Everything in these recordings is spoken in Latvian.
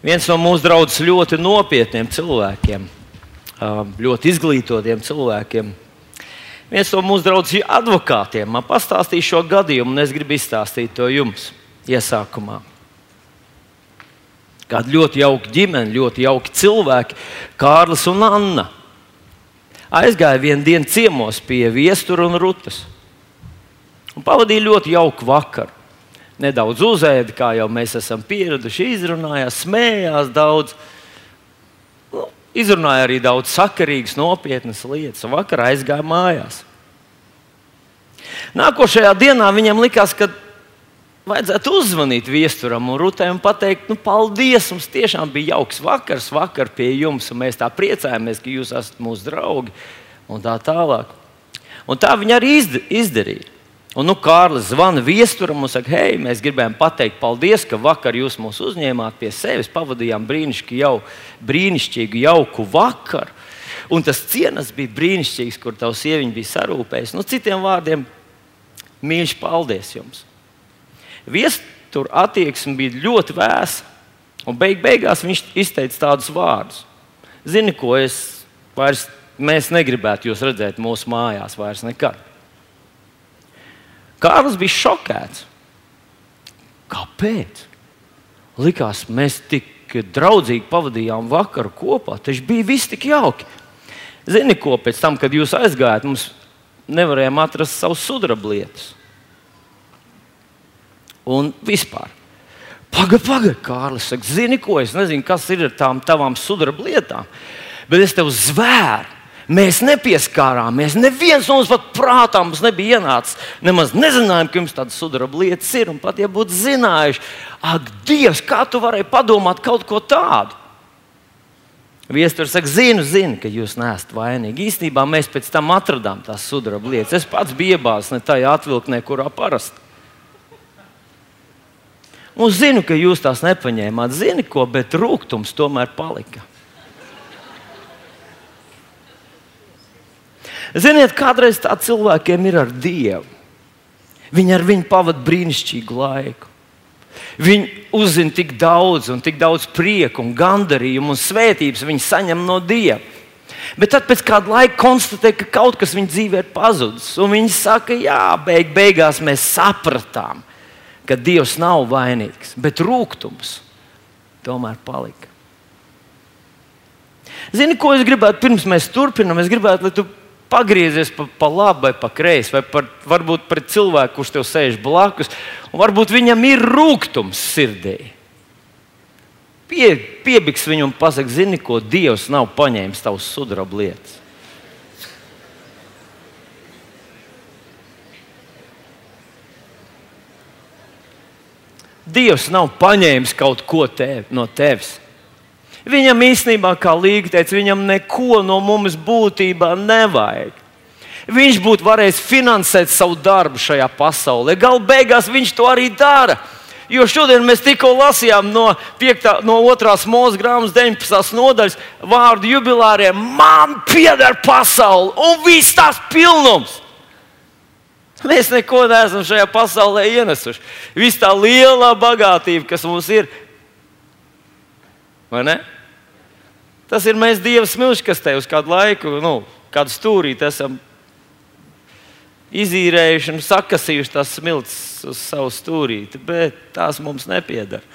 Viens no mūsu draugiem ļoti nopietniem cilvēkiem, ļoti izglītotiem cilvēkiem. Viens no mūsu draugiem advokātiem man pastāstīja šo gadījumu, un es gribu izstāstīt to jums iesākumā. Kāda ļoti jauka ģimene, ļoti jauki cilvēki, Kārlis un Anna. Aizgāja vienu dienu ciemos pie viestura un rutas. Un pavadīja ļoti jauku vakaru nedaudz uzēda, kā jau mēs esam pieraduši, izrunājās, smējās daudz. Nu, izrunāja arī daudz sakarīgas, nopietnas lietas, un vakarā aizgāja mājās. Nākošajā dienā viņam likās, ka vajadzētu uzzvanīt viesturam un rutē un pateikt, nu, paldies, mums tiešām bija jauks vakars, vakar pie jums, un mēs tā priecājamies, ka jūs esat mūsu draugi un tā tālāk. Un tā viņi arī izdarīja. Un, nu, Kārlis zvana viesturam un saka, hei, mēs gribējām pateikt paldies, ka vakar jūs mūs uzņēmāt pie sevis, pavadījām brīnišķīgu, jau, brīnišķīgu jauku vakaru. Un tas cienas bija brīnišķīgs, kur tavs sieviņa bija sarūpējusi. Nu, citiem vārdiem, mīļš, paldies jums! Viestura attieksme bija ļoti vēsa, un beig beigās viņš izteica tādus vārdus. Zini, ko es vairs, mēs negribētu jūs redzēt mūsu mājās vairs nekad. Kārlis bija šokēts. Kāpēc? Likās, mēs tik draudzīgi pavadījām vakaru kopā, taču bija viss tik jauki. Zini, ko pēc tam, kad jūs aizgājāt, mums nevarējām atrast savus sudrablietus. Un vispār. Pagaidi, pagaidi, Kārlis. Saka, zini, ko es nezinu, kas ir ar tām tavām sudrablietām, bet es tev zvēru Mēs nepieskārāmies. Neviens no mums pat prātā mums nebija ienācis. Nemaz nezinājām, ka jums tādas sudraba lietas ir. Pat ja būtu zinājuši, ak, Dievs, kā tu vari padomāt kaut ko tādu? Viesturs saka, zinu, zinu, ka jūs neesat vainīgi. Īstenībā mēs pēc tam atradām tās sudraba lietas. Es pats biju iebāzis ne tajā atvilknē, kurā parasti. Un zinu, ka jūs tās nepaņēmāt. Zini, ko, bet rūkums tomēr palika. Ziniet, kādreiz tā cilvēkiem ir ar Dievu. Viņi ar viņu pavadīja brīnišķīgu laiku. Viņi uzzina tik daudz, un tik daudz prieku, un gandarījumu un svētības viņi saņem no Dieva. Bet tad pēc kāda laika konstatē, ka kaut kas viņu dzīvē ir pazudis. Viņi saka, jā, beig, beigās mēs sapratām, ka Dievs nav vainīgs, bet rūkums tomēr palika. Zini, ko es gribētu pirms mēs turpinām? Es gribētu, lai tu pagriezies pa, pa labi vai pa kreisi, vai par, varbūt pret cilvēku, kurš tev sēž blakus, un varbūt viņam ir rūkums sirdī. Pie, piebiks viņu un pasakā, zini, ko Dievs nav paņēmis tavas sudraba lietas. Dievs nav paņēmis kaut ko tev, no tevis. Viņam īstenībā, kā Līga teica, viņam neko no mums būtībā nevajag. Viņš būtu varējis finansēt savu darbu šajā pasaulē. Galu beigās viņš to arī dara. Jo šodien mēs tikko lasījām no, 5, no 2. mūža grāmatas 19. nodaļas vārdu jubilāriem. Man pieder pasaule un viss tās pilnums. Mēs neko neesam šajā pasaulē ienesuši. Viss tā lielā bagātība, kas mums ir, Vai ne? Tas ir mēs Dieva smilšs, kas te uz kādu laiku, nu, kādu stūrīti esam izīrējuši un sakasījuši tās smilts uz savu stūrīti, bet tās mums nepiedara.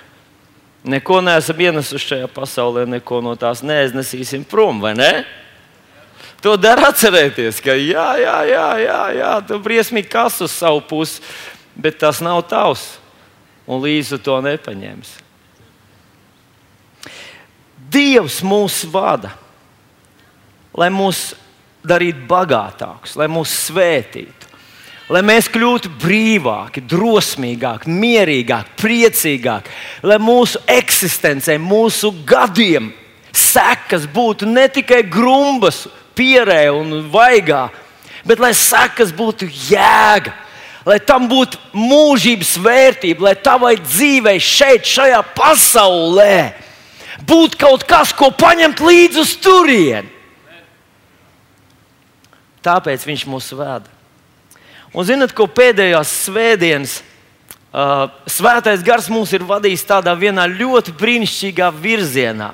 Neko neesam ienesuši šajā pasaulē, neko no tās neiznesīsim prom, vai ne? To dara atcerēties, ka jā, jā, jā, jā, jā tu briesmīgi kas uz savu pusi, bet tas nav tavs, un līdzi to nepaņemsi. Dievs mūs vada, lai mūs darītu bagātākus, lai mūs svētītu, lai mēs kļūtu brīvāki, drosmīgāki, mierīgāki, priecīgāki, lai mūsu eksistencei, mūsu gadiem sekas būtu ne tikai grumbas, pierē un vaigā, bet lai sekas būtu jēga, lai tam būtu mūžības vērtība, lai tavai dzīvei šeit, šajā pasaulē būt kaut kas, ko paņemt līdzi uz turieni. Tāpēc viņš mūs veda. Un zinat, ko pēdējās svētdienas uh, Svētais gars mūs ir vadījis tādā vienā ļoti brīnišķīgā virzienā.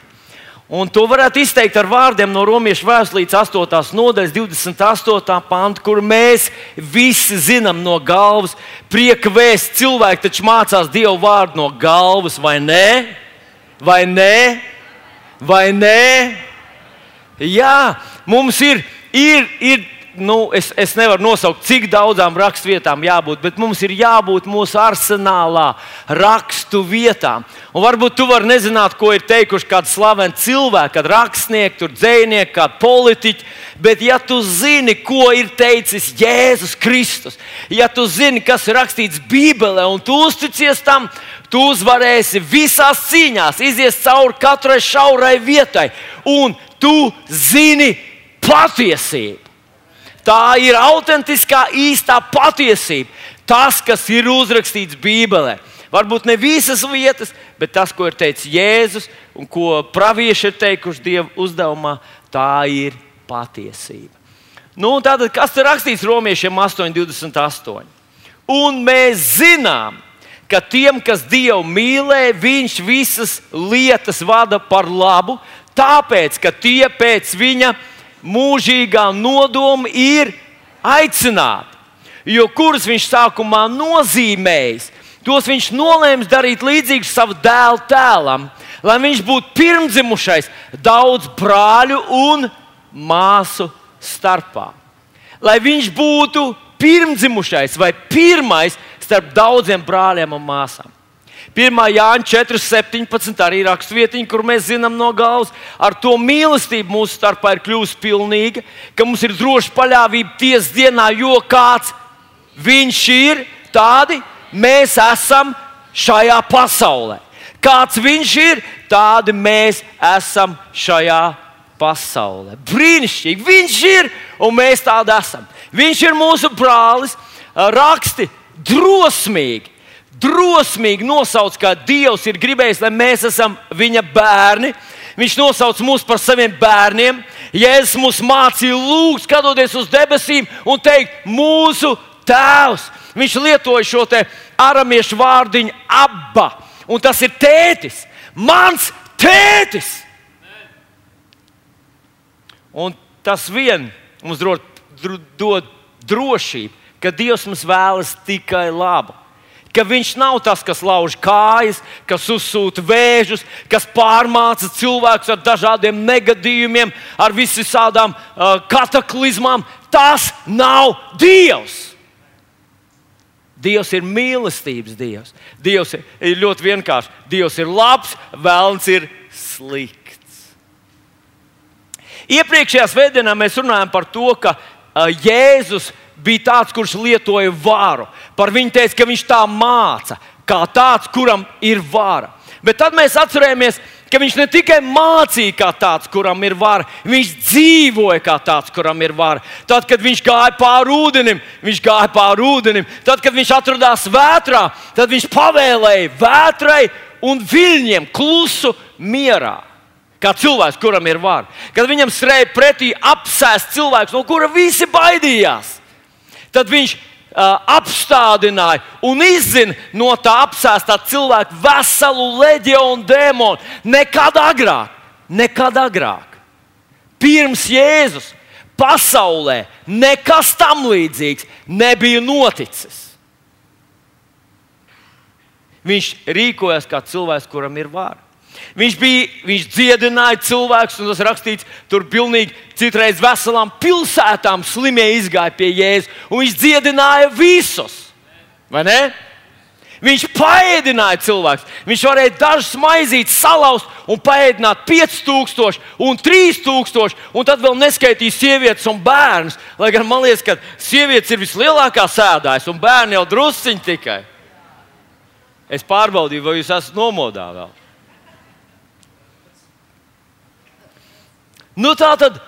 Un to varētu izteikt ar vārdiem no Romas vēstures 8. nodaļas, 28. panta, kur mēs visi zinām no galvas, prieka vēst. Cilvēki taču mācās Dievu vārdu no galvas, vai ne? Vai ne? Vai ne? Jā, mums ir, ir, ir nu, es, es nevaru nosaukt, cik daudzām raksturvietām jābūt, bet mums ir jābūt mūsu arsenālā rakstu vietām. Un varbūt tu vari nezināt, ko ir teikuši kādi slaveni cilvēki, kādi rakstnieki, dzinieki, kādi politiķi. Bet, ja tu zini, ko ir teicis Jēzus Kristus, ja tu zini, kas ir rakstīts Bībelē, un tu uzticies tam, tu uzvarēsi visās cīņās, izies cauri katrai šaurai vietai, un tu zini patiesību. Tā ir autentiskā, īstā patiesība. Tas, kas ir uzrakstīts Bībelē. Varbūt ne visas vietas, bet tas, ko ir teicis Jēzus un ko pravieši ir teikuši Dieva uzdevumā, tā ir patiesība. Nu, tātad, kas ir rakstīts Romiešiem 8,28? Un mēs zinām, ka tiem, kas Dievu mīlē, Viņš visas lietas vada par labu, tāpēc, ka tie pēc Viņa mūžīgā nodoma ir aicināti. Jo kurus viņš sākumā nozīmējis, tos viņš nolēma darīt līdzīgus savam dēlu tēlam, lai viņš būtu pirmdzimušais daudz brāļu un māsu starpā. Lai viņš būtu pirmdzimušais vai pirmais starp daudziem brāļiem un māsām. 1. Jāņa 4.17. arī raksturvietiņa, kur mēs zinām no galvas, ar to mīlestību mūsu starpā ir kļuvusi pilnīga, ka mums ir droša paļāvība tiesas dienā, jo kāds viņš ir, tādi mēs esam šajā pasaulē. Kāds viņš ir, tādi mēs esam šajā pasaulē. Brīnišķīgi! Viņš ir un mēs tādi esam. Viņš ir mūsu brālis, raksti drosmīgi drosmīgi nosauc, ka Dievs ir gribējis, lai mēs esam viņa bērni. Viņš nosauc mūs par saviem bērniem. Jēzus mums mācīja lūgt, skatoties uz debesīm un teikt, mūsu tēvs. Viņš lietoja šo aramiešu vārdiņu abba, un tas ir tētis, mans tētis. Un tas vien mums dod, dod drošību, ka Dievs mums vēlas tikai labu ka viņš nav tas, kas lauž kājas, kas uzsūta vēžus, kas pārmāca cilvēkus ar dažādiem negadījumiem, ar visām uh, kataklizmām. Tas nav Dievs. Dievs ir mīlestības Dievs. Dievs ir ļoti vienkāršs. Dievs ir labs, vēlams ir slikts. Iepriekšējā svētdienā mēs runājām par to, ka Jēzus bija tāds, kurš lietoja varu. Par viņu teica, ka viņš tā māca, kā tāds, kuram ir vara. Bet tad mēs atcerējāmies, ka viņš ne tikai mācīja kā tāds, kuram ir vara, viņš dzīvoja kā tāds, kuram ir vara. Tad, kad viņš gāja pāri ūdenim, viņš gāja pāri ūdenim. Tad, kad viņš atradās vētrā, tad viņš pavēlēja vētrai un viļņiem klusu mierā. Kā cilvēks, kuram ir vara. Kad viņam skrēja pretī apsēsts cilvēks, no kura visi baidījās. Tad viņš uh, apstādināja un izzina no tā apsēstā cilvēka veselu leģionu dēmonu. Nekad agrāk, nekad agrāk. Pirms Jēzus pasaulē nekas tam līdzīgs nebija noticis. Viņš rīkojas kā cilvēks, kuram ir vārds. Viņš, bija, viņš dziedināja cilvēkus, un tas rakstīts, tur pilnīgi citreiz veselām pilsētām slimie izgāja pie Jēzus, un viņš dziedināja visus. Vai ne? Viņš paēdināja cilvēkus. Viņš varēja dažus maizītes salauzt un paēdināt 5000 un 3000, un tad vēl neskaitīja sievietes un bērnus. Lai gan man liekas, ka sievietes ir vislielākā sēdājas, un bērni jau drusciņi tikai. Es pārbaudīju, vai jūs esat nomodā vēl. Nu, tā tad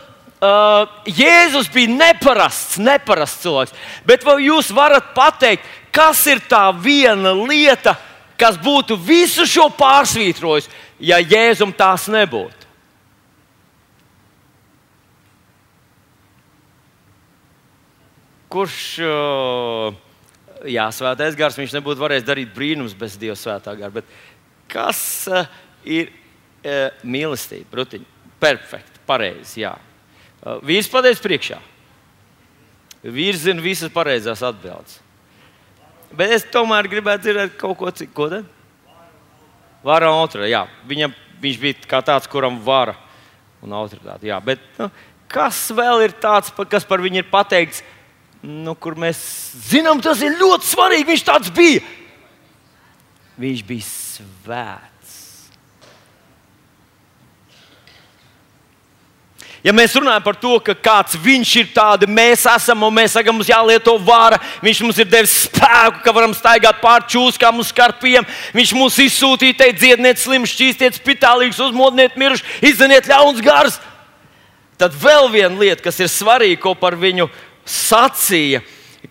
uh, Jēzus bija neparasts, neparasts cilvēks. Bet vai jūs varat pateikt, kas ir tā viena lieta, kas būtu visu šo pārsvītrojis, ja Jēzum tās nebūtu? Kurš uh, jā, svētais gars, viņš nebūtu varējis darīt brīnumus bez Dieva svētā gara. Kas uh, ir uh, mīlestība? Brutiņ? Perfekti, pareizi. Jā. Vīrs pateiks priekšā. Vīrs zina visas pareizās atbildes. Bet es tomēr gribētu dzirdēt kaut ko citu. Ko tad? Vara un otrā. Jā, viņam, viņš bija kā tāds, kuram vara un autoritāte. Jā, bet nu, kas vēl ir tāds, kas par viņu ir pateikts? nu, kur mēs zinām, tas ir ļoti svarīgi. Viņš tāds bija. Viņš bija svēts. Ja mēs runājam par to, ka kāds viņš ir tāds, mēs esam un mēs sakām, mums jālieto vara, viņš mums ir devis spēku, ka varam staigāt pāri čūskām un skarpiem. Viņš mums izsūtīja, teikt, dziedniet slimu, šķīstiet spitālīgus, uzmodiniet mirušus, izdeniet ļauns gars. Tad vēl viena lieta, kas ir svarīga, ko par viņu sacīja,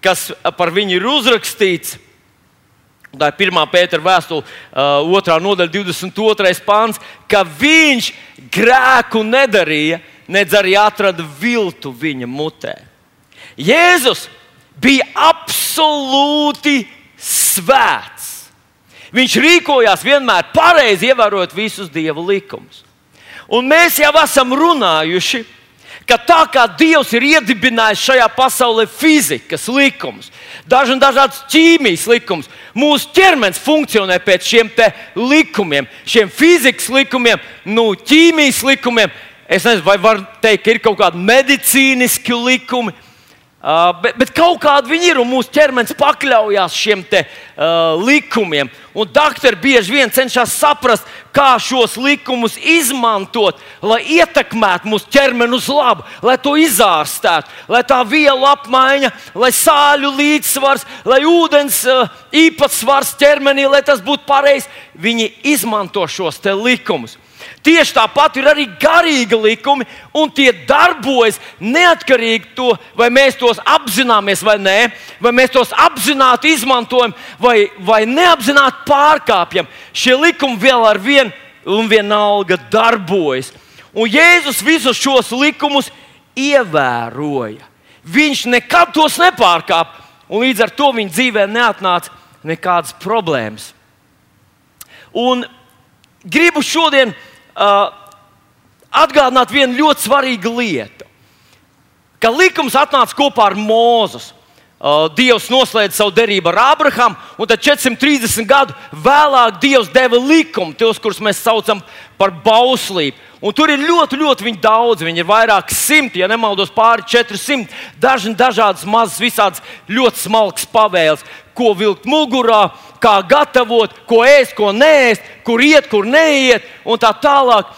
kas par viņu ir uzrakstīts. Tā ir 1. pētera vēstule, uh, 2. nodaļa, 22. pāns, ka viņš grēku nedarīja, nedz arī atrada viltu viņa mutē. Jēzus bija absolūti svēts. Viņš rīkojās vienmēr pareizi, ievērojot visus dieva likumus. Un mēs jau esam runājuši ka tā kā Dievs ir iedibinājis šajā pasaulē fizikas likumus, dažu dažādas ķīmijas likumus, mūsu ķermenis funkcionē pēc šiem likumiem, šiem fizikas likumiem, nu, ķīmijas likumiem. Es nezinu, vai var teikt, ka ir kaut kādi medicīniski likumi, Uh, bet, bet kaut kāda viņi ir un mūsu ķermenis pakļaujas šiem te, uh, likumiem. Un doktori bieži vien cenšas saprast, kā šos likumus izmantot, lai ietekmētu mūsu ķermeni uz labu, lai to izārstētu, lai tā vielu apmaiņa, lai sāļu līdzsvars, lai ūdens uh, īpatsvars ķermenī, lai tas būtu pareizs. Viņi izmanto šos likumus. Tieši tāpat ir arī garīgi likumi, un tie darbojas neatkarīgi no tā, vai mēs tos apzināmies vai nē, vai mēs tos apzināti izmantojam vai, vai neapzināti pārkāpjam. Šie likumi vēl ar vienu un vienalga darbojas. Un Jēzus visus šos likumus ievēroja. Viņš nekad tos nepārkāpa, un līdz ar to viņa dzīvē neatnāca nekādas problēmas. Un gribu šodien atgādināt vienu ļoti svarīgu lietu. Ka likums atnāca kopā ar Mūzus. Uh, Dievs noslēdza savu derību ar Abrahamu, un tad 430 gadu vēlāk Dievs deva likumu, tos, kurus mēs saucam par bauslību. Un tur ir ļoti, ļoti daudz. Viņi ir vairāk simti, ja nemaldos, pāri 400. Daži dažādas mazas, visādas ļoti smalkas pavēles, ko vilkt mugurā, kā gatavot, ko ēst, ko nēst, kur iet, kur neiet, un tā tālāk,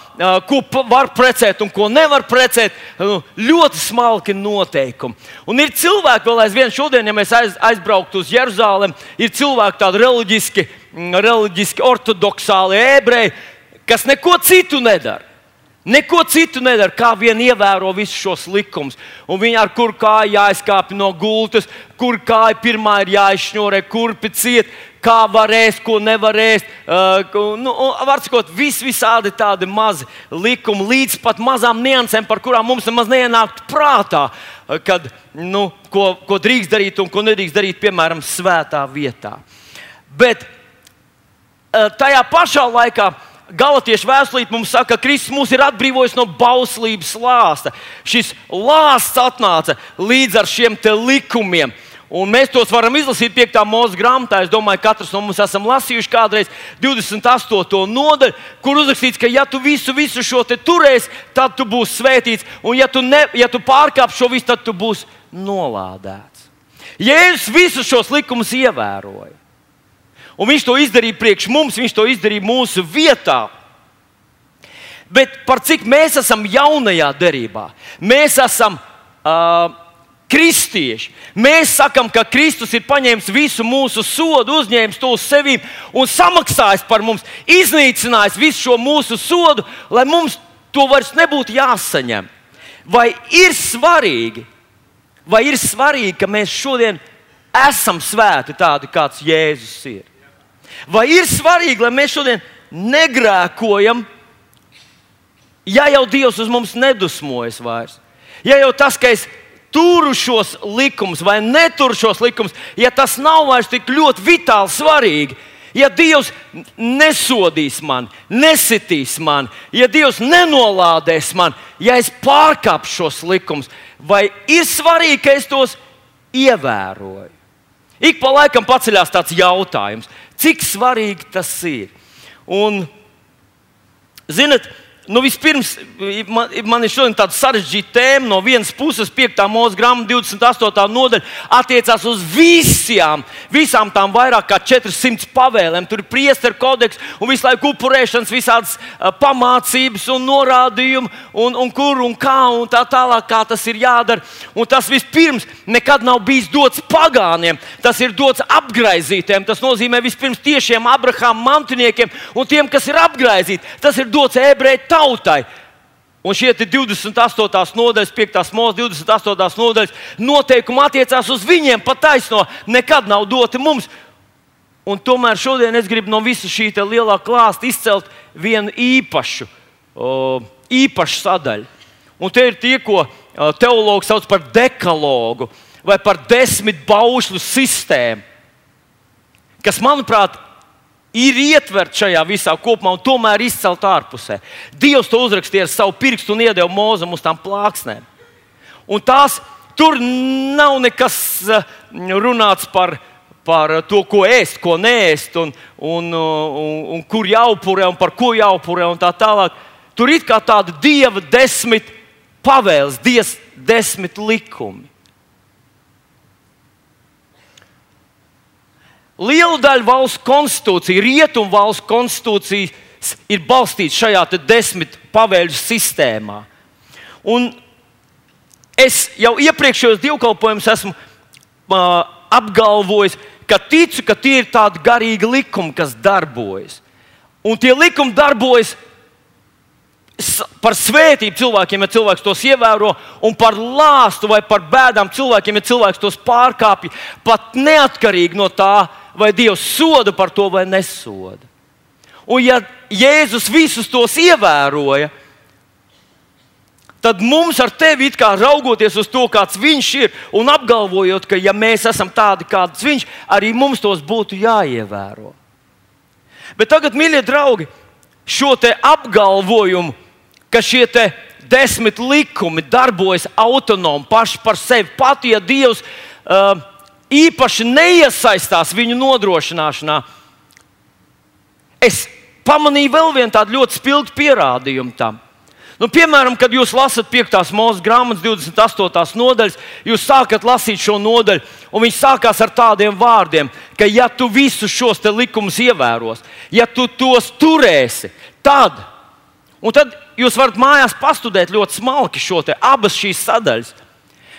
ko var precēt un ko nevar precēt. Nu, ļoti smalki noteikumi. Un ir cilvēki, vēl aizvien šodien, ja mēs aiz, aizbrauktu uz Jeruzalem, ir cilvēki tādi reliģiski, reliģiski ortodoksāli ebreji, kas neko citu nedara. Neko citu nedara, kā vien ievēro visus šos likumus. Un viņi ar kur kāju jāizkāpj no gultas, kur kāja pirmā ir jāizšņurē, kurpi ciet, kā var ēst, ko nevar ēst. Uh, nu, var sakot, vis, visādi tādi mazi likumi, līdz pat mazām niansēm, par kurām mums nemaz neienāktu prātā, uh, kad, nu, ko, ko drīkst darīt un ko nedrīkst darīt, piemēram, svētā vietā. Bet uh, tajā pašā laikā Galatiešu vēstulīt mums saka, ka Kristus mūs ir atbrīvojis no bauslības lāsta. Šis lāsts atnāca līdz ar šiem likumiem. Un mēs tos varam izlasīt 5. mūža grāmatā. Es domāju, ka katrs no mums esam lasījuši kādreiz 28. nodaļu, kur uzrakstīts, ka, ja tu visu, visu šo te turēsi, tad tu būsi svētīts. Un, ja tu, ne, ja tu pārkāpsi šo visu, tad tu būsi nolādēts. Jēzus visus šos likumus ievēroja. Un viņš to izdarīja priekš mums, viņš to izdarīja mūsu vietā. Bet par cik mēs esam jaunajā derībā, mēs esam uh, kristieši. Mēs sakām, ka Kristus ir paņēmis visu mūsu sodu, uzņēmis to uz sevi un samaksājis par mums, iznīcinājis visu šo mūsu sodu, lai mums to vairs nebūtu jāsaņem. Vai ir svarīgi, vai ir svarīgi ka mēs šodien esam svēti tādi, kāds Jēzus ir? Vai ir svarīgi, lai mēs šodien negrēkojam, ja jau Dievs uz mums nedusmojas vairs? Ja jau tas, ka es turu šos likumus vai neturu šos likumus, ja tas nav vairs tik ļoti vitāli svarīgi, ja Dievs nesodīs mani, nesitīs mani, ja Dievs nenolādēs mani, ja es pārkāpšu šos likumus, vai ir svarīgi, ka es tos ievēroju? Ik pa laikam paceļās tāds jautājums, cik svarīgi tas ir. Un, zinat, Nu, vispirms, man, man ir šodien tāda sarežģīta tēma. No vienas puses, 5. mūža grāmata, 28. nodaļa attiecās uz visām, visām tām vairāk kā 400 pavēlēm. Tur ir priesteru kodeks un visu laiku upurēšanas, visādas pamācības un norādījumi, un, un kur un kā un tā tālāk, kā tas ir jādara. Un tas vispirms nekad nav bijis dots pagāniem, tas ir dots apgaizītiem. Tas nozīmē vispirms tiešiem Abrahāma mantiniekiem un tiem, kas ir apgaizīti. Tas ir dots ebreju tautai. Un šie 28. nodaļas, 5. mūža 28. nodaļas noteikumi attiecās uz viņiem pataisno, nekad nav doti mums. Un tomēr šodien es gribu no visa šī lielā klāsta izcelt vienu īpašu, īpašu sadaļu. Un te ir tie, ko teologi sauc par dekalogu vai par desmit paušļu sistēmu, kas, manuprāt, ir ietverts šajā visā kopumā un tomēr izcelt ārpusē. Dievs to uzrakstīja ar savu pirkstu un iedeva mūzam uz tām plāksnēm. Un tās tur nav nekas eh, runāts par, par to, ko ēst, ko nēst, un, un, un, un kur jāupurē un par ko jāupurē un tā tālāk. Tur ir kā tāda dieva desmit pavēles, dievs desmit likumi. Liela daļa valsts konstitūcija, rietumu valsts konstitūcijas ir balstīta šajā desmit pavēļu sistēmā. Un es jau iepriekšējos divkalpojumus esmu uh, apgalvojis, ka ticu, ka tie ir tādi garīgi likumi, kas darbojas. Un tie likumi darbojas par svētību cilvēkiem, ja cilvēks tos ievēro, un par lāstu vai par bēdām cilvēkiem, ja cilvēks tos pārkāpj, pat neatkarīgi no tā, vai Dievs soda par to vai nesoda. Un ja Jēzus visus tos ievēroja, tad mums ar tevi kā raugoties uz to, kāds viņš ir, un apgalvojot, ka ja mēs esam tādi, kāds viņš, arī mums tos būtu jāievēro. Bet tagad, mīļie draugi, šo apgalvojumu, ka šie desmit likumi darbojas autonomi paši par sevi, pat ja Dievs uh, īpaši neiesaistās viņu nodrošināšanā. Es pamanīju vēl vienu tādu ļoti spilgtu pierādījumu tam. Nu, piemēram, kad jūs lasat 5. mūža grāmatas 28. nodaļas, jūs sākat lasīt šo nodaļu, un viņš sākās ar tādiem vārdiem, ka, ja tu visus šos likumus ievēros, ja tu tos turēsi, tad, un tad jūs varat mājās pastudēt ļoti smalki šo te, abas šīs sadaļas.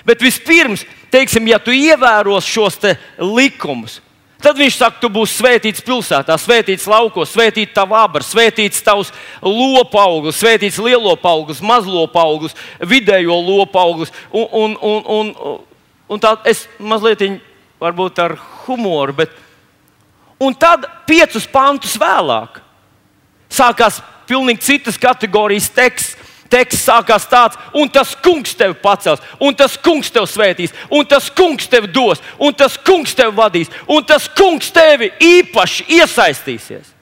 Bet vispirms teiksim, ja tu ievēros šos likumus, tad viņš saka, tu būsi svētīts pilsētā, svētīts laukos, svētīts tavs abars, svētīts tavs lopu augurs, svētīts lielo augurs, mazo augurs, vidējo lopu augurs. Un, un, un, un, un tā es mazliet varbūt ar humoru, bet un tad piecus pantus vēlāk sākās pilnīgi citas kategorijas teksts teksts sākās tāds, un tas kungs tevi pacels, un tas kungs tevi svētīs, un tas kungs tevi dos, un tas kungs tevi vadīs, un tas kungs tevi īpaši iesaistīsies.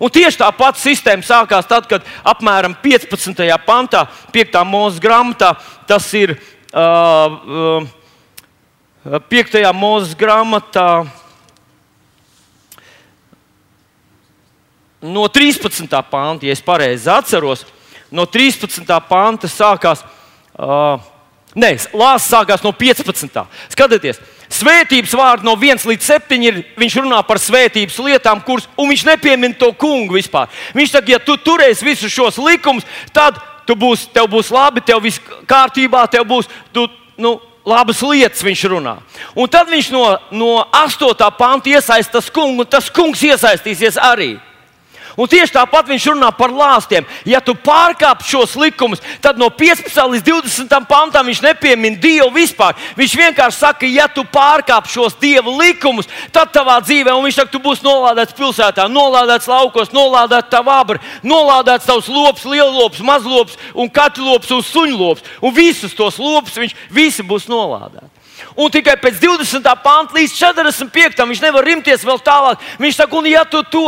Un tieši tā pati sistēma sākās tad, kad apmēram 15. pantā, 5. mūža grāmatā, tas ir uh, uh, 5. mūža grāmatā. No 13. panta, ja es pareizi atceros, no 13. panta sākās. Uh, Nē, lāsas sākās no 15. Skatieties, svētības vārdi no 1 līdz 7 ir. Viņš runā par svētības lietām, kuras, un viņš nepiemina to kungu vispār. Viņš saka, ja tu turēsi visus šos likumus, tad būs, tev būs labi, tev viss kārtībā, tev būs tu, nu, labas lietas. Viņš runā. Un tad viņš no, no 8. panta iesaistās kungu, un tas kungs iesaistīsies arī. Un tieši tāpat viņš runā par lāstiem. Ja tu pārkāp šos likumus, tad no 15 līdz 20 pantam viņš nepiemina Dievu vispār. Viņš vienkārši saka, ja tu pārkāp šos Dieva likumus, tad tavā dzīvē, un viņš saka, tu būsi nolādēts pilsētā, nolādēts laukos, nolādēts tavā abra, nolādēts tavs lops, lielops, mazlops, un katlops un suņlops. Un visus tos lopus viņš visi būs nolādēti. Un tikai pēc 20. panta līdz 45. viņš nevar rimties vēl tālāk. Viņš saka, un ja tu to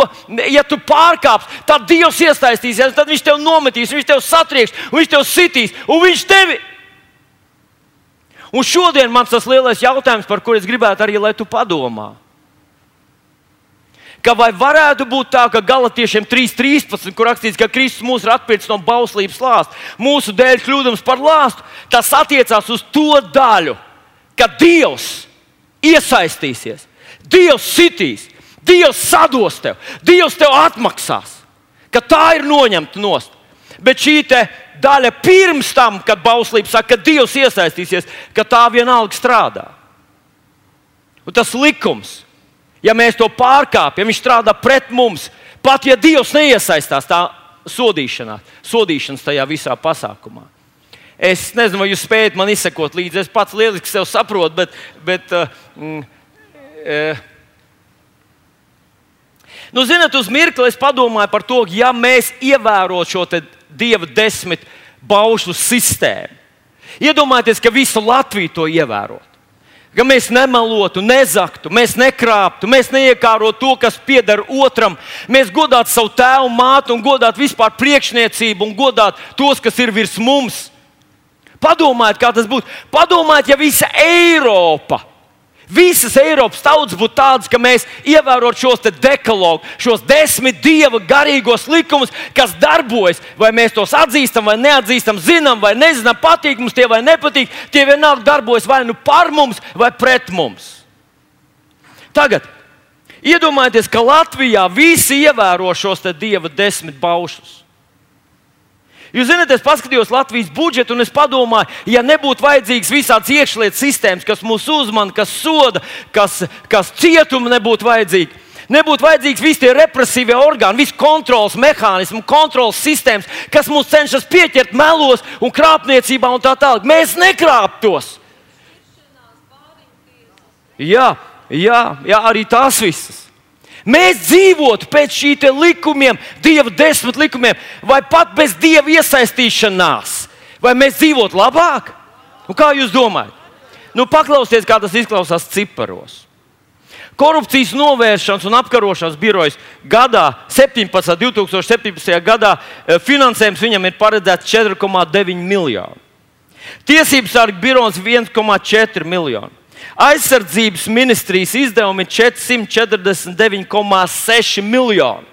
ja tu pārkāpsi, tad Dievs iesaistīsies, tad viņš tev nometīs, viņš tev satrieks, viņš tev sitīs, un viņš tevi. Un šodien man tas lielais jautājums, par kuru es gribētu arī, lai tu padomā. Ka vai varētu būt tā, ka galotiešiem 3.13, kur rakstīts, ka Kristus mūs ir atpircis no bauslības lāsta, mūsu dēļ kļūdams par lāstu, tas attiecās uz to daļu, ka Dievs iesaistīsies, Dievs sitīs, Dievs sados tev, Dievs tev atmaksās, ka tā ir noņemta nost. Bet šī daļa pirms tam, kad bauslība saka, ka Dievs iesaistīsies, ka tā vienalga strādā. Un tas likums, ja mēs to pārkāpjam, viņš strādā pret mums. Pat ja Dievs neiesaistās tā sodīšanā, sodīšanas tajā visā pasākumā. Es nezinu, vai jūs spējat man izsekot līdzi. Es pats lieliski sev saprotu, bet. bet uh, mm, uh, nu, zinot, uz mirkli es padomāju par to, ja mēs ievērotu šo dieva desmit baušļu sistēmu. Iedomājieties, ka visu Latviju to ievērotu. Ka mēs nemelotu, nezaktu, mēs nekrāptu, mēs neiekārotu to, kas pieder otram. Mēs godātu savu tēvu, mātu un godātu vispār priekšniecību un godātu tos, kas ir virs mums. Padomājiet, kā tas būtu. Padomājiet, ja visa Eiropa, visas Eiropas tautas būtu tādas, ka mēs ievērotu šos dekalogus, šos desmit dieva garīgos likumus, kas darbojas. Vai mēs tos atzīstam, vai neatzīstam, zinām, vai nezinām, patīk mums tie vai nepatīk, tie vienalga darbojas vai nu par mums, vai pret mums. Tagad iedomājieties, ka Latvijā visi ievēro šos dieva desmit paušus. Jūs zināt, es paskatījos Latvijas budžetu un es padomāju, ja nebūtu vajadzīgs visāds iekšlietu sistēmas, kas mūs uzmana, kas soda, kas, kas cietuma nebūtu vajadzīgi. Nebūtu vajadzīgs visi tie represīvie orgāni, visi kontrols mehānismi, kontrols sistēmas, kas mūs cenšas pieķert melos un krāpniecībā un tā tālāk. Mēs nekrāptos. Jā, jā, jā, arī tās visas. Mēs dzīvotu pēc šiem likumiem, Dieva desmit likumiem, vai pat bez Dieva iesaistīšanās, vai mēs dzīvotu labāk? Un kā jūs domājat? Nu, paklausieties, kā tas izklausās ciparos. Korupcijas novēršanas un apkarošanas birojas gadā, 17, 2017. gadā, eh, finansējums viņam ir paredzēts 4,9 miljoni. Tiesības sarga birojas 1,4 miljoni. Aizsardzības ministrijas izdevumi ir 449,6 miljoni.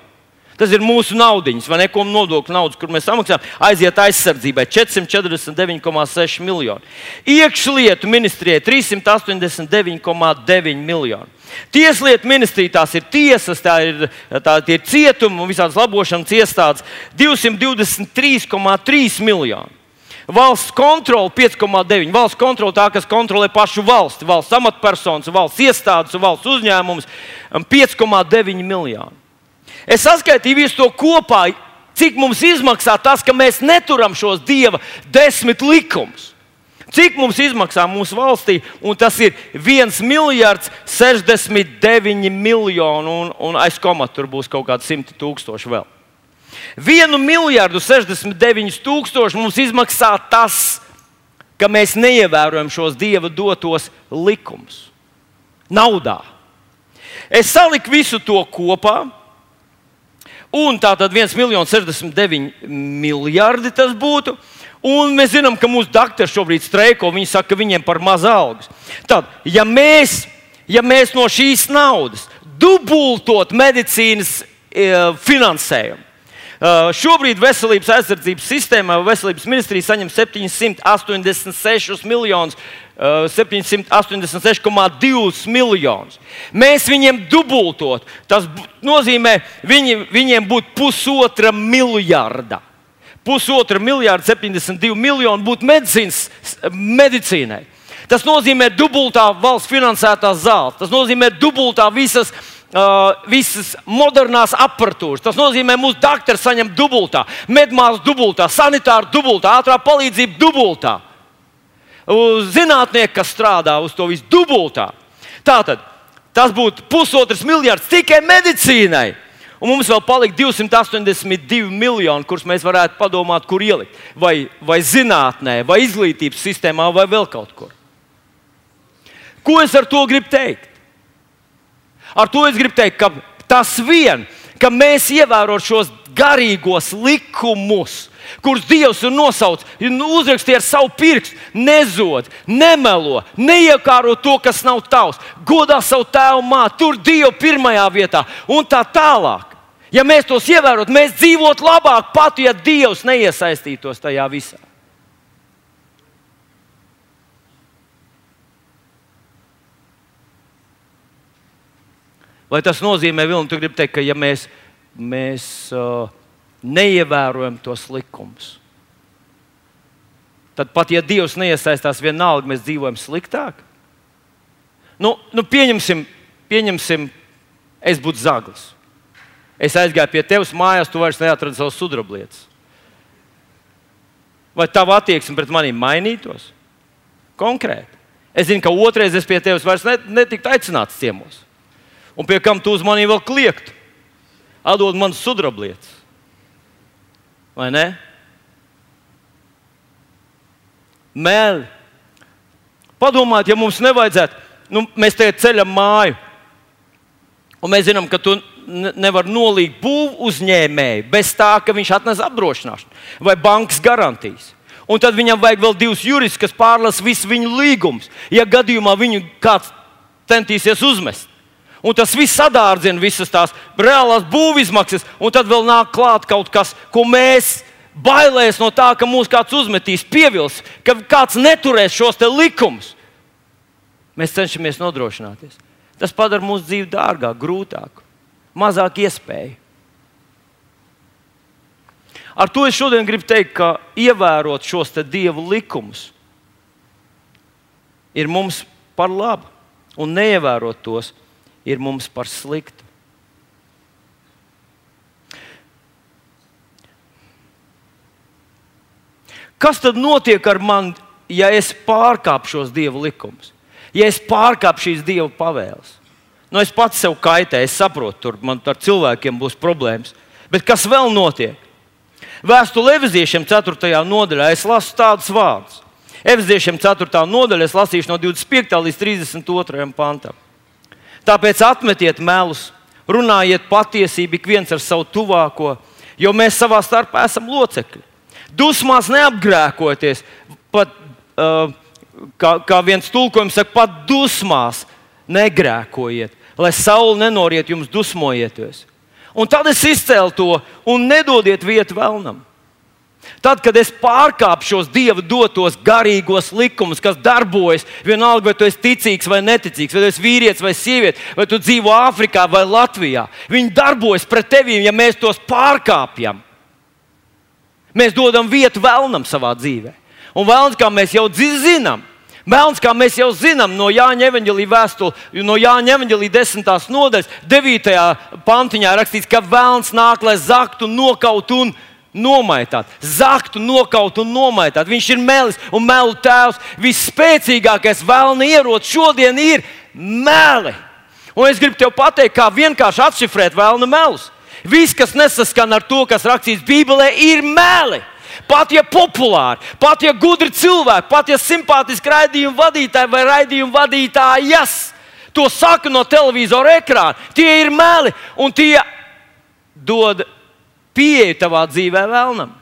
Tas ir mūsu naudiņas, vai ne? Ko nodokļu naudas, kur mēs samaksājam, aiziet aizsardzībai 449,6 miljoni. Iekšlietu ministrijai 389,9 miljoni. Tieslietu ministrijā tās ir tiesas, tā ir, tā, ir cietumi un visādas labošanas iestādes 223,3 miljoni. Valsts kontrole 5,9. Valsts kontrole tā, kas kontrolē pašu valsti, valsts amatpersonas, valsts iestādes un valsts uzņēmumus 5,9 miljoni. Es saskaitīju visu to kopā, cik mums izmaksā tas, ka mēs neturam šos dieva desmit likumus. Cik mums izmaksā mūsu valstī? Un tas ir 1 miljards 69 miljoni, un, un aiz komata tur būs kaut kādi 100 tūkstoši vēl. Vienu miljardu 69 tūkstoši mums izmaksā tas, ka mēs neievērojam šos dieva dotos likumus. Naudā. Es saliku visu to kopā. Un tā tad 1,69 miljardi tas būtu. Un mēs zinām, ka mūsu doktori šobrīd streiko. Viņi saka, ka viņiem par maz algas. Tad, ja mēs, ja mēs no šīs naudas dubultot medicīnas e, finansējumu, šobrīd veselības aizsardzības sistēmā veselības ministrija saņem 786 miljonus. Uh, 786,2 miljonus. Mēs viņiem dubultot. Tas nozīmē, viņi, viņiem būtu pusotra miljarda. Pusotra miljarda, 72 miljoni būtu medicīnas, medicīnai. Tas nozīmē dubultā valsts finansētās zāles, tas nozīmē dubultā visas Uh, visas modernās aparatūras. Tas nozīmē, ka mūsu doktori saņem dubultā, medmāsas dubultā, sanitāra dubultā, ātrā palīdzība dubultā. Zinātnieki, kas strādā uz to visu dubultā. Tātad tas būtu pusotrs miljards tikai medicīnai. Un mums vēl palika 282 miljoni, kurus mēs varētu padomāt, kur ielikt. Vai, vai zinātnē, vai izglītības sistēmā, vai vēl kaut kur. Ko es ar to gribu teikt? Ar to es gribu teikt, ka tas vien, ka mēs ievērojam šos garīgos likumus, kurus Dievs ir nosaucis, ir uzrakstīts ar savu pirkstu, nezod, nemelo, neiekāro to, kas nav tavs, godā savu tēvu māti, tur Dievu pirmajā vietā un tā tālāk. Ja mēs tos ievērotu, mēs dzīvotu labāk, pat ja Dievs neiesaistītos tajā visā. Vai tas nozīmē, Vilni, tu gribi teikt, ka ja mēs, mēs uh, neievērojam tos likumus, tad pat ja Dievs neiesaistās, vienalga mēs dzīvojam sliktāk? Nu, nu pieņemsim, pieņemsim, es būtu zaglis. Es aizgāju pie tevis mājās, tu vairs neatradi savus sudrablietas. Vai tava attieksme pret maniem mainītos? Konkrēti. Es zinu, ka otrreiz es pie tevis vairs netiktu aicināts ciemos un pie kam tu uz mani vēl kliegt. Atdod man sudrablietas. Vai ne? Mēli. Padomājiet, ja mums nevajadzētu, nu, mēs te ceļam māju, un mēs zinām, ka tu nevar nolīgt būvu uzņēmēju bez tā, ka viņš atnes apdrošināšanu vai bankas garantijas. Un tad viņam vajag vēl divus juristus, kas pārlasa visu viņu līgumus. Ja gadījumā viņu kāds centīsies uzmest, Un tas viss sadārdzina visas tās reālās būvizmaksas, un tad vēl nāk klāt kaut kas, ko mēs bailēs no tā, ka mūs kāds uzmetīs, pievils, ka kāds neturēs šos likumus. Mēs cenšamies nodrošināties. Tas padara mūsu dzīvi dārgāku, grūtāku, mazāk iespēju. Ar to es šodien gribu teikt, ka ievērot šos dievu likumus ir mums par labu, un neievērot tos ir mums par sliktu. Kas tad notiek ar mani, ja es pārkāpu šos dievu likumus? Ja es pārkāpu šīs dievu pavēles? Nu, es pats sev kaitēju, es saprotu, tur man ar cilvēkiem būs problēmas. Bet kas vēl notiek? Vēstule Eviziešiem 4. nodaļā es lasu tādus vārdus. Eviziešiem 4. nodaļā es lasīšu no 25. līdz 32. pantam. Tāpēc atmetiet melus, runājiet patiesību ik viens ar savu tuvāko, jo mēs savā starpā esam locekļi. Dusmās neapgrēkoties, pat, uh, kā, kā viens tulkojums saka, pat dusmās negrēkojiet, lai saule nenoriet jums dusmojieties. Un tad es izcēlu to un nedodiet vietu vēlnam. Tad, kad es pārkāpu šos dieva dotos garīgos likumus, kas darbojas, vienalga, vai tu esi ticīgs vai neticīgs, vai tu esi vīrietis vai sieviete, vai tu dzīvo Āfrikā vai Latvijā, viņi darbojas pret tevi, ja mēs tos pārkāpjam. Mēs dodam vietu vēlnam savā dzīvē. Un vēlams, kā mēs jau zinām, Melns, kā mēs jau zinām, no Jāņa evanģelīja vēstule, no Jāņa evanģelīja desmitās nodaļas, devītajā pantiņā rakstīts, ka vēlns nāk, lai zaktu, nokautu un nomaitāt, zaktu, nokaut un nomaitāt. Viņš ir melis un melu tēvs. Visspēcīgākais vēlna ierocis šodien ir meli. Un es gribu te pateikt, kā vienkārši atšifrēt vēlna melus. Viss, kas nesaskan ar to, kas rakstīts Bībelē, ir meli. Pat ja populāri, pat ja gudri cilvēki, pat ja simpātiski raidījumu vadītāji vai raidījumu vadītājas to saka no televizora ekrāna, tie ir meli un tie dod pieeju tavā dzīvē vēlnam.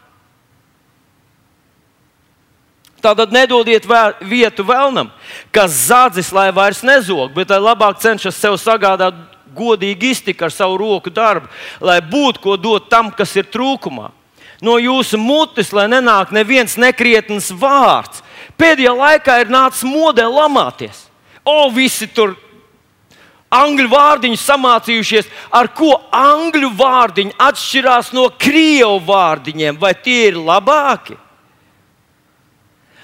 Tātad nedodiet vēl, vietu vēlnam, kas zādzis, lai vairs nezog, bet lai labāk cenšas sev sagādāt godīgi iztiku ar savu roku darbu, lai būtu ko dot tam, kas ir trūkumā. No jūsu mutes, lai nenāk neviens nekrietns vārds. Pēdējā laikā ir nācis modē lamāties. O, visi tur angļu vārdiņu samācījušies, ar ko angļu vārdiņi atšķirās no krievu vārdiņiem, vai tie ir labāki?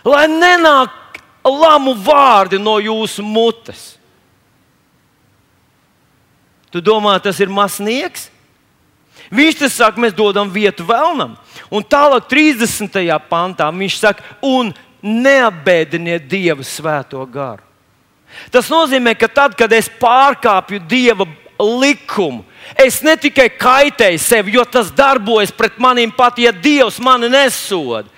Lai nenāk lamu vārdi no jūsu mutes. Tu domā, tas ir masnieks? Viņš te saka, mēs dodam vietu vēlnam. Un tālāk, 30. pantā, viņš saka, un neapbēdiniet Dieva svēto garu. Tas nozīmē, ka tad, kad es pārkāpju Dieva likumu, es ne tikai kaitēju sev, jo tas darbojas pret maniem pat, ja Dievs mani nesoda.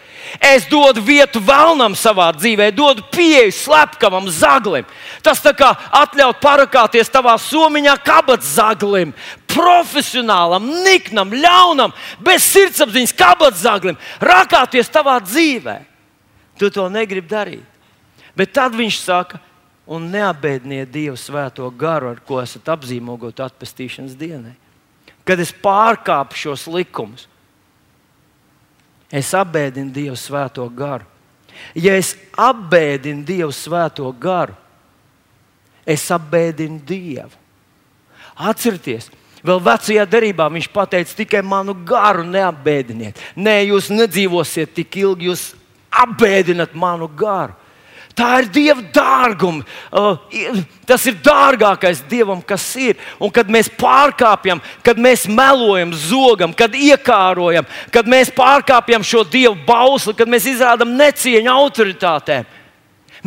Es dodu vietu vēlnam savā dzīvē, dodu pieeju slepkavam zaglim. Tas tā kā atļaut parakāties tavā somiņā, kabatas zaglim, profesionālam, niknam, ļaunam, bez sirdsapziņas kabatas zaglim, rakāties tavā dzīvē. Tu to negribi darīt. Bet tad viņš saka, un neapbēdiniet Dievu svēto garu, ar ko esat apzīmogot atpestīšanas dienai. Kad es pārkāpu šos likumus, Es apbēdinu Dievu svēto garu. Ja es apbēdinu Dievu svēto garu, es apbēdinu Dievu. Atcerieties, vēl vecajā derībā viņš teica, tikai manu garu neapbēdiniet. Nē, jūs nedzīvosiet tik ilgi, jūs apbēdinat manu garu. Tā ir Dieva dārguma. Uh, tas ir dārgākais Dievam, kas ir. Un kad mēs pārkāpjam, kad mēs melojam, zogam, kad iekārojam, kad mēs pārkāpjam šo Dieva bausli, kad mēs izrādām necieņu autoritātēm,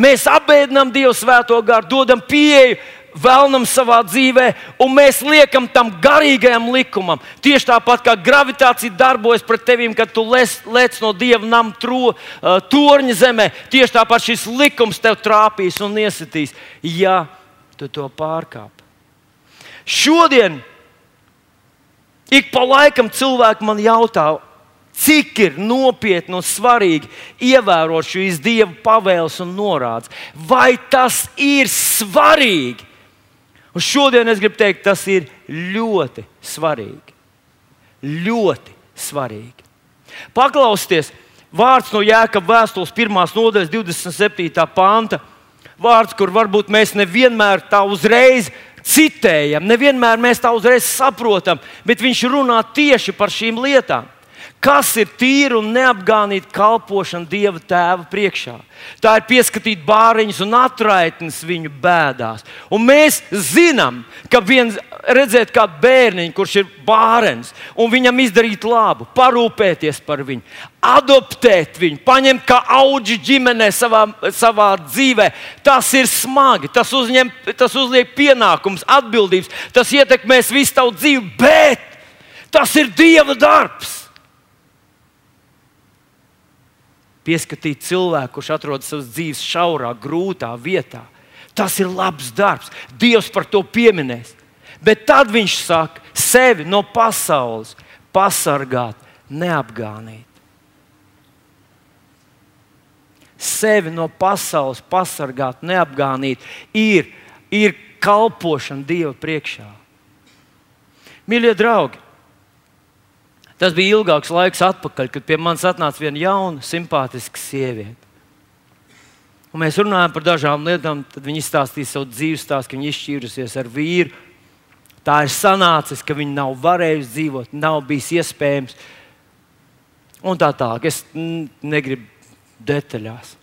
mēs apbēdinām Dievu svēto garu, dodam pieeju vēlnam savā dzīvē, un mēs liekam tam garīgajam likumam. Tieši tāpat kā gravitācija darbojas pret tevi, kad tu lec no dieva nama tro, uh, torņa zemē, tieši tāpat šis likums tev trāpīs un iesitīs, ja tu to pārkāp. Šodien ik pa laikam cilvēki man jautā, cik ir nopietni un svarīgi ievērot šīs dieva pavēles un norādes. Vai tas ir svarīgi? Un šodien es gribu teikt, tas ir ļoti svarīgi. Ļoti svarīgi. Paklausieties, vārds no Jēkabas vēstules 1. nodaļas 27. panta. Vārds, kur varbūt mēs nevienmēr tā uzreiz citējam, nevienmēr mēs tā uzreiz saprotam, bet viņš runā tieši par šīm lietām. Kas ir tīra un neapgānīta kalpošana Dieva tēva priekšā? Tā ir pieskatīt bāriņus un atraitnes viņu bēdās. Un mēs zinām, ka viens redzēt kādu bērniņu, kurš ir bārens, un viņam izdarīt labu, parūpēties par viņu, adoptēt viņu, paņemt kā auģi ģimenē savā, savā dzīvē. Tas ir smagi, tas, uzņem, tas uzliek pienākums, atbildības, tas ietekmēs visu tavu dzīvi, bet tas ir Dieva darbs. Pieskatīt cilvēku, kurš atrodas savas dzīves šaurā, grūtā vietā. Tas ir labs darbs. Dievs par to pieminēs. Bet tad viņš saka, sevi no pasaules pasargāt, neapgānīt. Sevi no pasaules pasargāt, neapgānīt, ir, ir kalpošana Dieva priekšā. Mīļie draugi, Tas bija ilgāks laiks atpakaļ, kad pie manis atnāca viena jauna, simpātiska sieviete. Un mēs runājām par dažām lietām, tad viņa izstāstīja savu dzīves stāstu, ka viņa izšķīrusies ar vīru. Tā ir sanācis, ka viņa nav varējusi dzīvot, nav bijis iespējams. Un tā tālāk. Es negribu detaļās.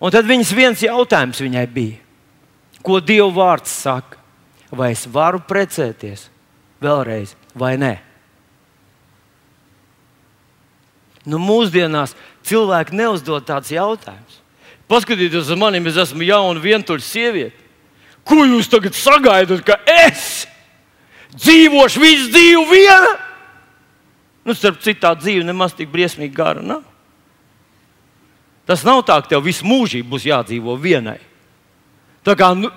Un tad viņas viens jautājums viņai bija, ko Dieva vārds saka? Vai es varu precēties vēlreiz vai nē? Nu, mūsdienās cilvēki neuzdod tādus jautājumus. Paskatieties uz mani, es esmu jauna, vientuļa sieviete. Ko jūs tagad sagaidat, ka es dzīvošu visu dzīvi viena? Nu, starp citu, tā dzīve nemaz tik briesmīgi gara nav. Tas nav tā, ka tev visu mūžību būs jādzīvo vienai. Tā kā nu,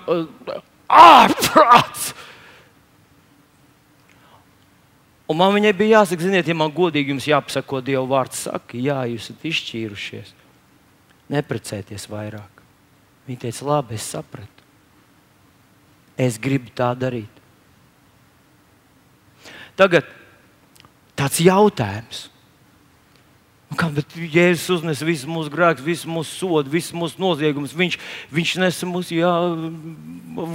ārprāts! Un man viņai bija jāsaka, ziniet, ja man godīgi jums jāpasaka, ko Dieva vārds saka, jā, jūs esat izšķīrušies. Neprecēties vairāk. Viņa teica, labi, es sapratu. Es gribu tā darīt. Tagad tāds jautājums. Nu, kā, bet Jēzus uznes visu mūsu grēkus, visu mūsu sodu, visu mūsu noziegumus. Viņš, viņš nesa mūs, jā,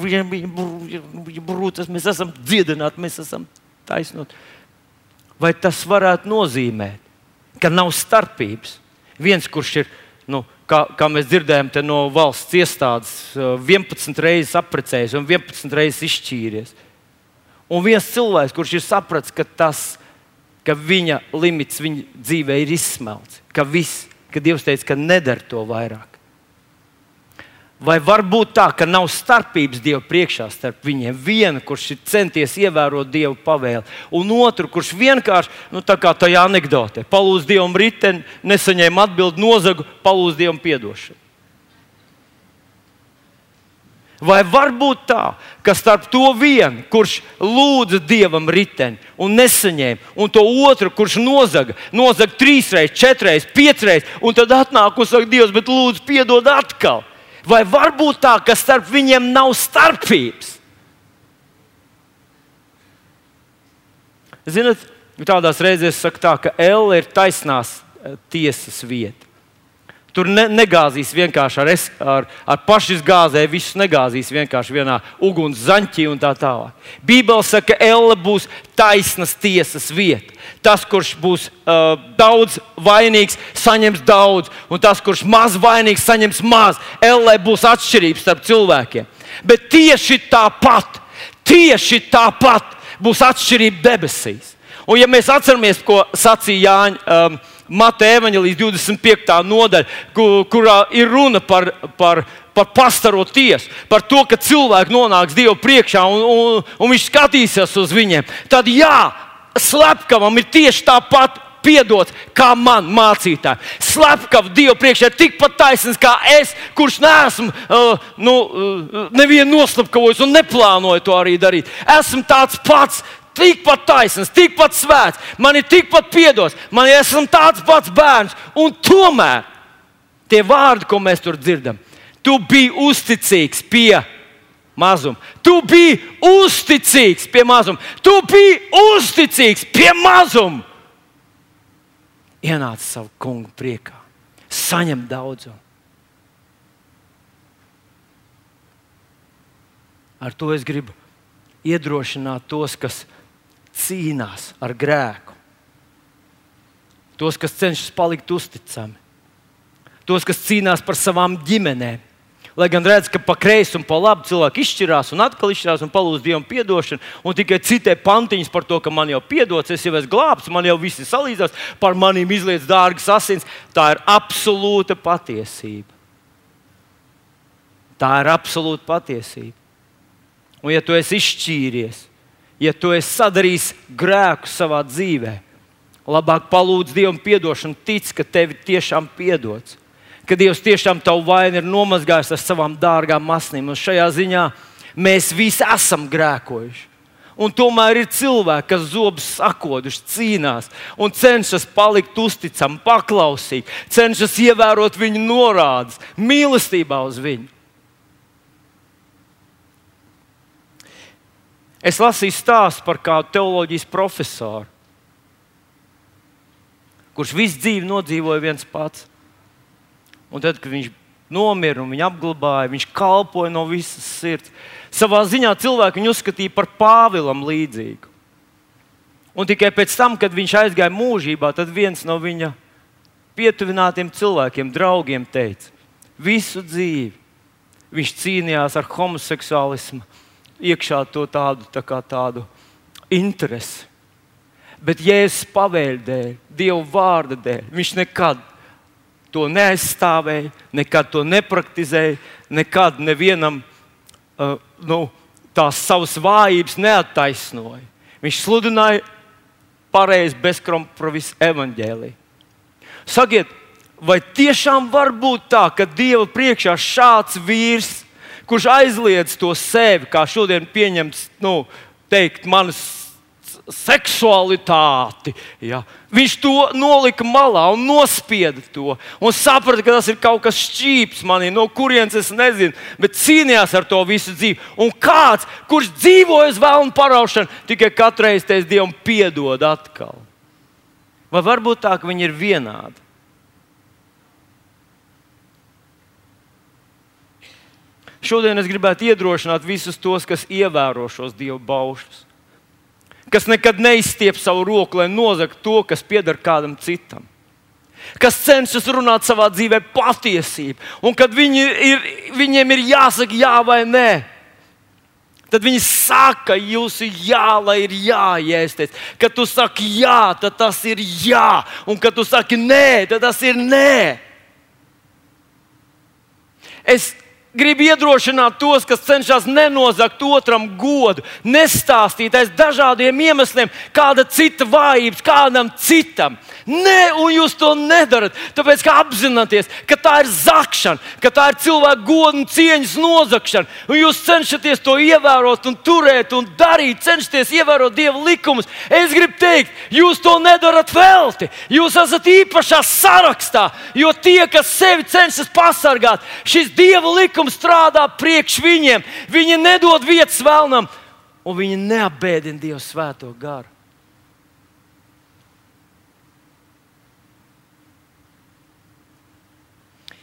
viņa brūces, mēs esam dziedināti, mēs esam taisnoti vai tas varētu nozīmēt, ka nav starpības. Viens, kurš ir, nu, kā, kā mēs dzirdējām, no valsts iestādes 11 reizes apprecējis un 11 reizes izšķīries. Un viens cilvēks, kurš ir sapratis, ka, tas, ka viņa limits viņa dzīvē ir izsmelts, ka viss, ka Dievs teica, ka nedara to vairāk. Vai var būt tā, ka nav starpības Dieva priekšā starp viņiem? Viena, kurš ir centies ievērot Dieva pavēli, un otru, kurš vienkārši, nu, tā kā tajā anekdotē, palūdz Dievam riteni, nesaņēma atbildi nozagu, palūdz Dievam piedošanu. Vai var būt tā, ka starp to vienu, kurš lūdza dievam riteni un nesaņēma, un to otru, kurš nozaga, nozaga trīs reizes, četras reizes, piecas reizes, un tad atnāk un saka, Dievs, bet lūdzu, piedod atkal. Vai var būt tā, ka starp viņiem nav starpības? Ziniet, tādās reizēs saka tā, ka Elle ir taisnās eh, tiesas vieta. Tur ne, negāzīs vienkārši ar, es, ar, ar pašizgāzēju, visus negāzīs vienkārši vienā uguns zaņķī un tā tālāk. Bībeli saka, ka Elle būs taisnas tiesas vieta. Tas, kurš būs uh, daudz vainīgs, saņems daudz, un tas, kurš maz vainīgs, saņems maz. Elle būs atšķirības starp cilvēkiem. Bet tieši tāpat, tieši tāpat būs atšķirība debesīs. Un, ja mēs atceramies, ko sacīja Jāņa. Um, Mateja evanģelijas 25. nodaļa, kur, kurā ir runa par, par, par pastaro tiesu, par to, ka cilvēki nonāks Dieva priekšā un, un, un viņš skatīsies uz viņiem. Tad jā, slepkavam ir tieši tāpat piedots, kā man mācītāji. Slepkava Dieva priekšā ir tikpat taisnīgs kā es, kurš neesmu uh, nu, uh, nevienu noslapkavojis un neplānoju to arī darīt. Esmu tāds pats tikpat taisns, tikpat svēts, man ir tikpat piedots, man ir tāds pats bērns. Un tomēr tie vārdi, ko mēs tur dzirdam, tu biji uzticīgs pie mazuma. Tu biji uzticīgs pie mazuma. Tu biji uzticīgs pie mazuma. Ienāc savu kungu priekā, saņem daudzumu. Ar to es gribu iedrošināt tos, kas cīnās ar grēku. Tos, kas cenšas palikt uzticami, tos, kas cīnās par savām ģimenēm. Lai gan redz, ka pa kreisi un pa labi cilvēki izšķirās un atkal izšķirās un palūdz Dievam atdošanu, un tikai citē pantiņas par to, ka man jau piedots, es jau esmu glābts, man jau viss ir salīdzināts, par maniem izlietas dārgas asins. Tā ir absolūta patiesība. Tā ir absolūta patiesība. Un, ja tu esi izšķīries, ja tu esi sadarījis grēku savā dzīvē, labāk palūdz Dievam atdošanu, tic, ka tev tiešām piedots, ka Dievs tiešām tavu vainu ir nomazgājis ar savām dārgām asnīm. Un šajā ziņā mēs visi esam grēkojuši. Un tomēr ir cilvēki, kas zobus sakoduši, cīnās un cenšas palikt uzticami, paklausīgi, cenšas ievērot viņa norādes, mīlestībā uz viņu. Es lasīju stāstu par kādu teoloģijas profesoru, kurš visu dzīvi nodzīvoja viens pats. Un tad, kad viņš nomira un viņa apglabāja, viņš kalpoja no visas sirds. Savā ziņā cilvēki viņu uzskatīja par Pāvilam līdzīgu. Un tikai pēc tam, kad viņš aizgāja mūžībā, tad viens no viņa pietuvinātiem cilvēkiem, draugiem, teica, visu dzīvi viņš cīnījās ar homoseksuālismu iekšā to tādu, tā kā tādu interesi. Bet Jēzus pavēļ dēļ, Dieva vārda dēļ, viņš nekad to neaizstāvēja, nekad to nepraktizēja, nekad nevienam uh, nu, tās savas vājības neattaisnoja. Viņš sludināja pareizi bezkompromisu evaņģēlī. Sakiet, vai tiešām var būt tā, ka Dieva priekšā šāds vīrs kurš aizliedz to sevi, kā šodien pieņemts, nu, teikt, manas seksualitāti. Ja. Viņš to nolika malā un nospieda to. Un saprata, ka tas ir kaut kas šķīps manī, no kurienes es nezinu, bet cīnījās ar to visu dzīvi. Un kāds, kurš dzīvoja uz vēlnu paraušanu, tikai katru reizi teiks, Dievam, piedod atkal. Vai varbūt tā, ka viņi ir vienādi? Šodien es gribētu iedrošināt visus tos, kas ievēro šos dievu baušļus, kas nekad neizstiep savu roku, lai nozagtu to, kas pieder kādam citam, kas cenšas runāt savā dzīvē patiesību, un kad viņi ir, viņiem ir jāsaka jā vai nē, Tad viņi saka, jūsu jā, lai ir jāiesties. Kad tu saki jā, tad tas ir jā, un kad tu saki nē, tad tas ir nē. Es gribu iedrošināt tos, kas cenšas nenozagt otram godu, nestāstīt aiz dažādiem iemesliem, kāda cita vājības, kādam citam. Nē, un jūs to nedarat. Tāpēc, ka apzināties, ka tā ir zakšana, ka tā ir cilvēku godu un cieņas nozagšana. Un jūs cenšaties to ievērot, un turēt un darīt, cenšaties ievērot Dieva likumus. Es gribu teikt, jūs to nedarat velti. Jūs esat īpašā sarakstā, jo tie, kas sevi cenšas pasargāt, šis Dieva likums strādā priekš viņiem. Viņi nedod vietas vēlnam, un viņi neapbēdina Dieva svēto garu.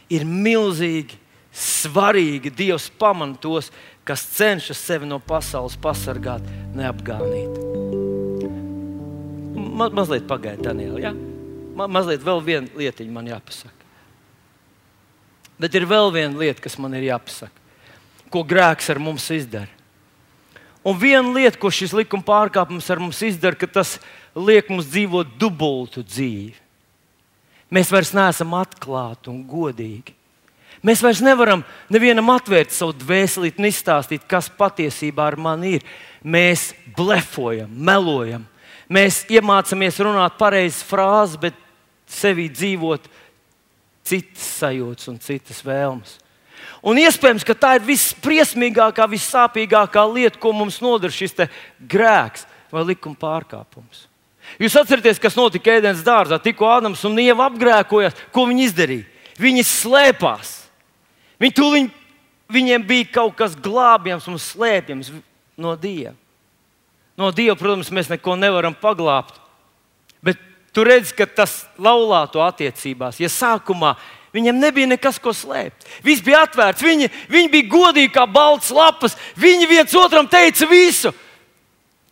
ir milzīgi svarīgi. Dievs pamana tos, kas cenšas sevi no pasaules pasargāt, neapgānīt. Ma mazliet pagaidiet, Daniela. Ja? Ma mazliet vēl viena lietiņa man jāpasaka. Bet ir vēl viena lieta, kas man ir jāpasaka, ko grēks ar mums izdara. Un viena lieta, ko šis likuma pārkāpums ar mums izdara, ka tas liek mums dzīvot dubultu dzīvi. Mēs vairs neesam atklāti un godīgi. Mēs vairs nevaram nevienam atvērt savu dvēseli un izstāstīt, kas patiesībā ar mani ir. Mēs blefojam, melojam. Mēs iemācāmies runāt pareizas frāzes, bet sevī dzīvot citas sajūtas un citas vēlmes. Un iespējams, ka tā ir visbriesmīgākā, vissāpīgākā lieta, ko mums nodara šis grēks vai likuma pārkāpums. Jūs atcerieties, kas notika ēdienas dārzā. Tikko Ādams un Ieva apgrēkojās, ko viņi izdarīja? Viņi slēpās. Viņi tūliņ, viņiem bija kaut kas glābjams un slēpjams no Dieva. No Dieva, protams, mēs neko nevaram paglābt. Tu redz, ka tas laulāto attiecībās, ja sākumā Viņam nebija nekas, ko slēpt. Viss bija atvērts, viņi, viņi bija godīgi kā balts lapas. Viņi viens otram teica visu.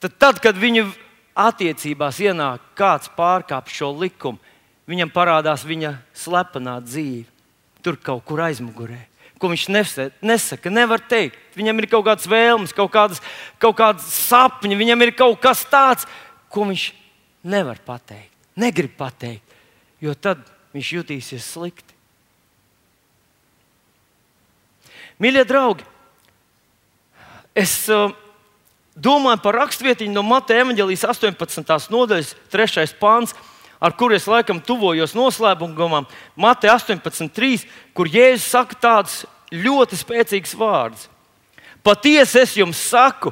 Tad, tad kad viņi attiecībās ienāk kāds pārkāpj šo likumu, viņam parādās viņa slepenā dzīve. Tur kaut kur aizmugurē. Ko viņš nesaka, nevar teikt. Viņam ir kaut kādas vēlmes, kaut kādas, kaut kādas sapņi, viņam ir kaut kas tāds, ko viņš nevar pateikt, negrib pateikt, jo tad viņš jutīsies slikti. Mīļie draugi, es uh, domāju par rakstvietiņu no Mateja evanģelijas 18. nodaļas, 3. pāns, ar kuru es laikam tuvojos noslēpumam, Mateja 18.3, kur Jēzus saka tādus ļoti spēcīgus vārdus. Patiesi es jums saku,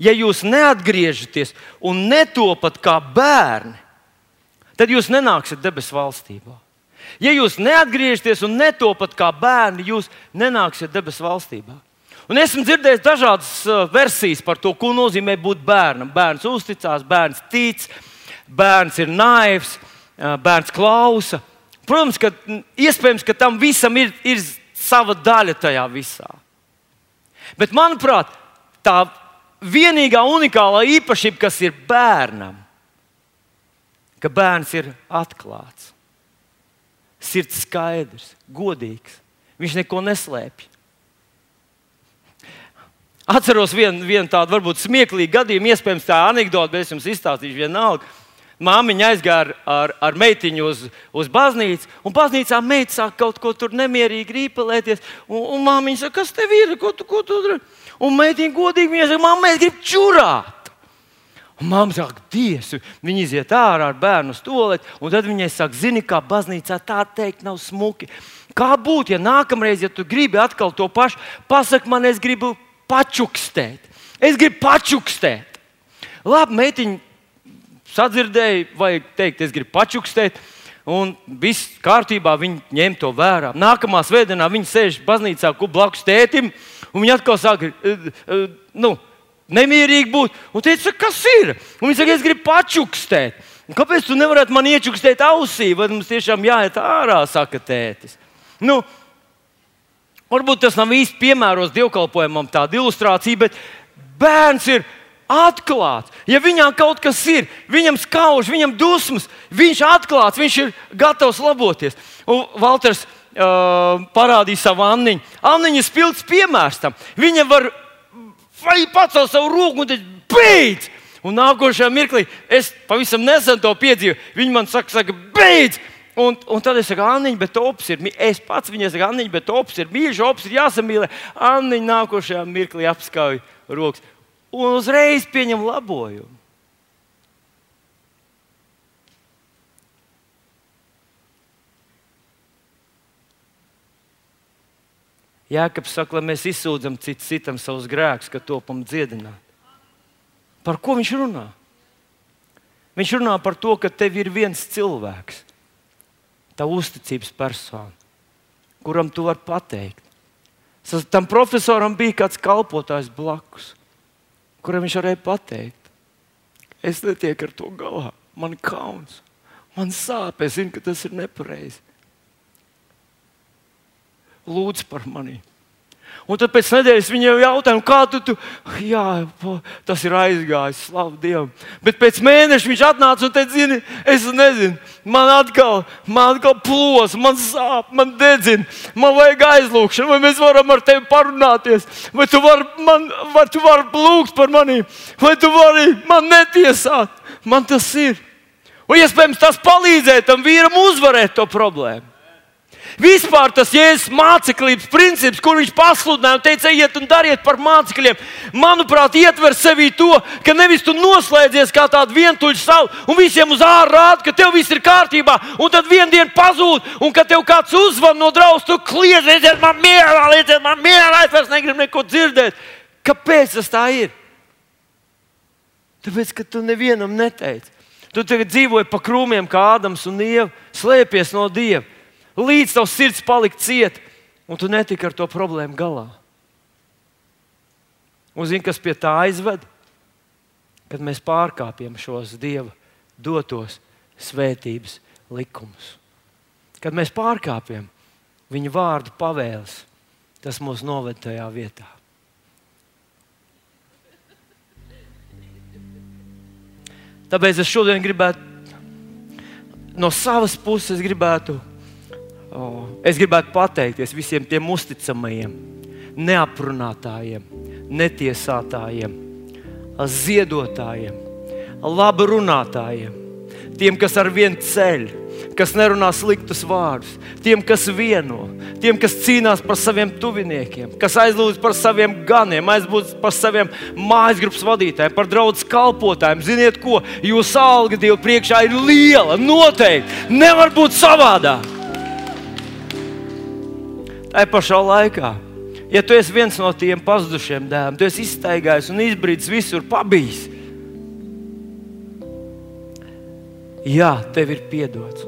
ja jūs neatgriežaties un netopat kā bērni, tad jūs nenāksiet debesu valstībā. Ja jūs neatgriežaties un netopat kā bērni, jūs nenāksiet debesu valstībā. Un esmu dzirdējis dažādas uh, versijas par to, ko nozīmē būt bērnam. Bērns uzticās, bērns tic, bērns ir naivs, uh, bērns klausa. Protams, ka iespējams, ka tam visam ir, ir sava daļa tajā visā. Bet, manuprāt, tā vienīgā unikālā īpašība, kas ir bērnam, ka bērns ir atklāts, sirds skaidrs, godīgs. Viņš neko neslēpj. Atceros vienu vien tādu varbūt smieklīgu gadījumu, iespējams, tā anekdote, bet es jums izstāstīšu vienalga. Māmiņa aizgāja ar, ar, meitiņu uz, uz baznīcu, un baznīcā meita sāk kaut ko tur nemierīgi rīpelēties. Un, un māmiņa saka, kas tev ir? Ko tu, ko tu dari? Un meitiņa godīgi viņa saka, mamma, es gribu čurāt. Mamma saka, Dievs, viņa iziet ārā ar bērnu stolēt, un tad viņai saka, zini, kā baznīcā tā teikt, nav smuki. Kā būtu, ja nākamreiz, ja tu gribi atkal to pašu, pasak man, es gribu pačukstēt. Es gribu pačukstēt. Labi, meitiņa sadzirdēja, vai teikt, es gribu pačukstēt. Un viss kārtībā, viņi ņem to vērā. Nākamā svētdienā viņi sēž baznīcā, blakus tētim, un viņi atkal sāk uh, uh, nu, nemierīgi būt. Un teica, kas ir? Un viņi saka, es gribu pačukstēt. Un kāpēc tu nevarētu man iečukstēt ausī, vai mums tiešām jāiet ārā, saka tētis? Nu, Varbūt tas nav īsti piemērots dievkalpojumam, tāda ilustrācija, bet bērns ir atklāts. Ja viņam kaut kas ir, viņam skauž, viņam dusmas, viņš ir atklāts, viņš ir gatavs laboties. Un Valters uh, parādīja savu Anniņu. Anniņa spilgts piemērs tam. Viņa var vai pacēl savu roku un teica, beidz! Un nākošajā mirklī es pavisam nesen to piedzīvoju. Viņi man saka, saka beidz! Un, un tad es saku, Anniņa, bet ops ir. Es pats viņai saku, Anniņa, bet ops ir mīļš, ops ir jāsamīlē. Anniņa nākošajā mirklī apskauj rokas un uzreiz pieņem labojumu. Jēkabs saka, lai mēs izsūdzam citu citam savus grēkus, ka topam dziedināt. Par ko viņš runā? Viņš runā par to, ka tev ir viens cilvēks, tā uzticības persona, kuram tu vari pateikt. Tam profesoram bija kāds kalpotājs blakus, kuram viņš varēja pateikt, es netieku ar to galā, man ir kauns, man sāp, es zinu, ka tas ir nepareizi. Lūdzu par mani! Un tad pēc nedēļas viņam jautāja, kā tu, tu jā, tas ir aizgājis, slavu Dievam. Bet pēc mēneša viņš atnāca un teica, zini, es nezinu, man atkal, man atkal plos, man sāp, man dedzina, man vajag aizlūgšanu, vai mēs varam ar tevi parunāties, vai tu vari man, vai tu vari lūgt par mani, vai tu vari man netiesāt. Man tas ir. Un iespējams tas palīdzēja tam vīram uzvarēt to problēmu. Vispār tas Jēzus māceklības princips, kur viņš pasludināja un teica, ejiet un dariet par mācekļiem, manuprāt, ietver sevī to, ka nevis tu noslēdzies kā tāda vientuļa saule un visiem uz ārā rāda, ka tev viss ir kārtībā, un tad vienā dienā pazūd, un kad tev kāds uzvan no draugs, tu kliedz, lieciet man mierā, lieciet man mierā, es vairs negribu neko dzirdēt. Kāpēc tas tā ir? Tāpēc, ka tu nevienam neteici. Tu tagad dzīvoji pa krūmiem, kā Ādams un Ieva, slēpies no Dieva līdz tavs sirds palika ciet, un tu netiki ar to problēmu galā. Un zini, kas pie tā aizved? Kad mēs pārkāpjam šos Dieva dotos svētības likumus. Kad mēs pārkāpjam viņa vārdu pavēles, tas mūs noved tajā vietā. Tāpēc es šodien gribētu no savas puses gribētu Oh, es gribētu pateikties visiem tiem uzticamajiem, neaprunātājiem, netiesātājiem, ziedotājiem, labi runātājiem, tiem, kas ar vienu ceļu, kas nerunā sliktus vārdus, tiem, kas vieno, tiem, kas cīnās par saviem tuviniekiem, kas aizlūdz par saviem ganiem, aizlūdz par saviem mājas grupas vadītājiem, par draugu kalpotājiem. Ziniet, ko jūsu alga Dieva priekšā ir liela, noteikti nevar būt savādāk. Tā pašā laikā, ja tu esi viens no tiem pazudušiem dēliem, tu esi iztaigājis un izbrīdis visur, pabijis. Jā, tev ir piedots.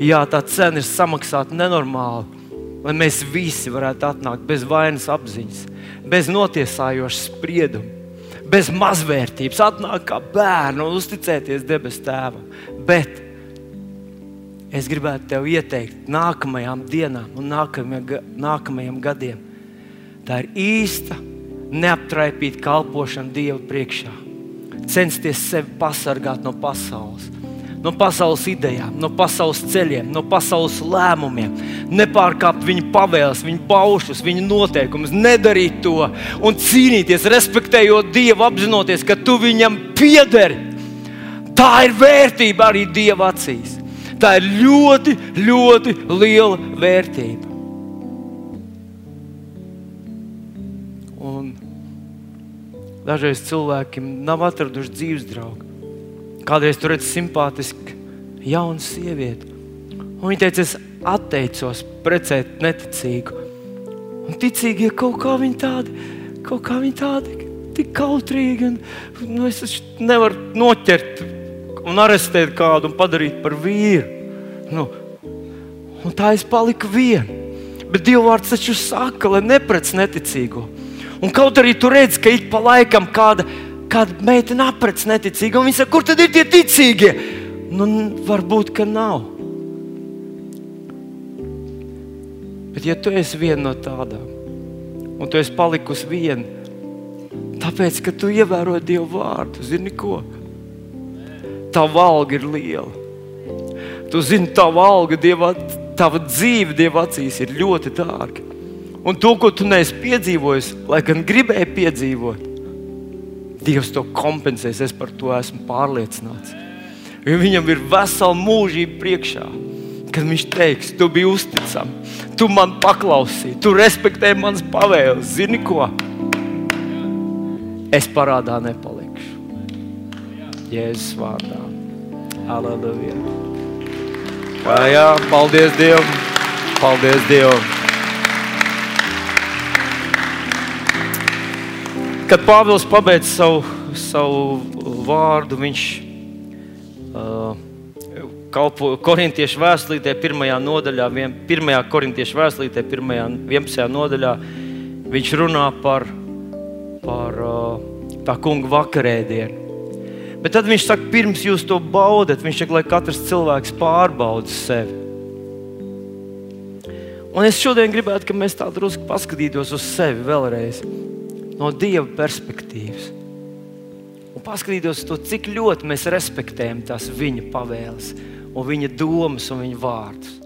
Jā, tā cena ir samaksāta nenormāli, lai mēs visi varētu atnākt bez vainas apziņas, bez notiesājoša sprieduma, bez mazvērtības, atnākt kā bērnu un uzticēties debes tēvam. Bet es gribētu tev ieteikt nākamajām dienām un nākamajam gadiem. Tā ir īsta, neaptraipīta kalpošana Dieva priekšā. Censties sevi pasargāt no pasaules, no pasaules idejām, no pasaules ceļiem, no pasaules lēmumiem, nepārkāpt viņa pavēles, viņa paušus, viņa noteikumus, nedarīt to un cīnīties, respektējot Dievu, apzinoties, ka tu viņam piederi. Tā ir vērtība arī Dieva acīs. Tā ir ļoti, ļoti liela vērtība. Un dažreiz cilvēki nav atraduši dzīves draugu. Kādreiz tur redzat simpātisku jaunu sievieti. Un viņa teica, es atteicos precēt neticīgu. Un ticīgie kaut kā viņi tādi, kaut kā viņi tādi, tik kautrīgi. Un, nu, es nevaru noķert un arestēt kādu un padarīt par vīru. Nu, un tā es paliku viena. Bet Dieva vārds taču saka, lai neprec neticīgo. Un kaut arī tu redz, ka ik pa laikam kāda, kāda meitene aprec neticīgo, un viņa saka, kur tad ir tie ticīgie? Nu, varbūt, ka nav. Bet, ja tu esi viena no tādām, un tu esi palikusi viena, tāpēc, ka tu ievēro Dieva vārdu, zini ko? Tā valga ir liela. Tu zini, tava alga, dieva, tava dzīve Dieva acīs ir ļoti dārga. Un to, ko tu neesi piedzīvojis, lai gan gribēji piedzīvot, Dievs to kompensēs. Es par to esmu pārliecināts. Jo viņam ir vesela mūžība priekšā. Kad viņš teiks, tu biji uzticams, tu man paklausīji, tu respektēji manas pavēles. Zini ko? Es parādā nepalikšu. Jēzus vārdā. Aleluja. Jā, jā, paldies Dievam! Paldies Dievam! Kad Pāvils pabeidz savu, savu vārdu, viņš uh, kalpo korintiešu vēstulītē, pirmajā nodaļā, vien, pirmajā korintiešu vēstulītē, pirmajā, 11. nodaļā, viņš runā par, par uh, tā kunga vakarēdienu. Bet tad viņš saka, pirms jūs to baudat, viņš saka, lai katrs cilvēks pārbauda sevi. Un es šodien gribētu, lai mēs tā drusku paskatītos uz sevi vēlreiz no Dieva perspektīvas. Un paskatīties to, cik ļoti mēs respektējam tās viņa pavēles, viņa domas un viņa vārdus.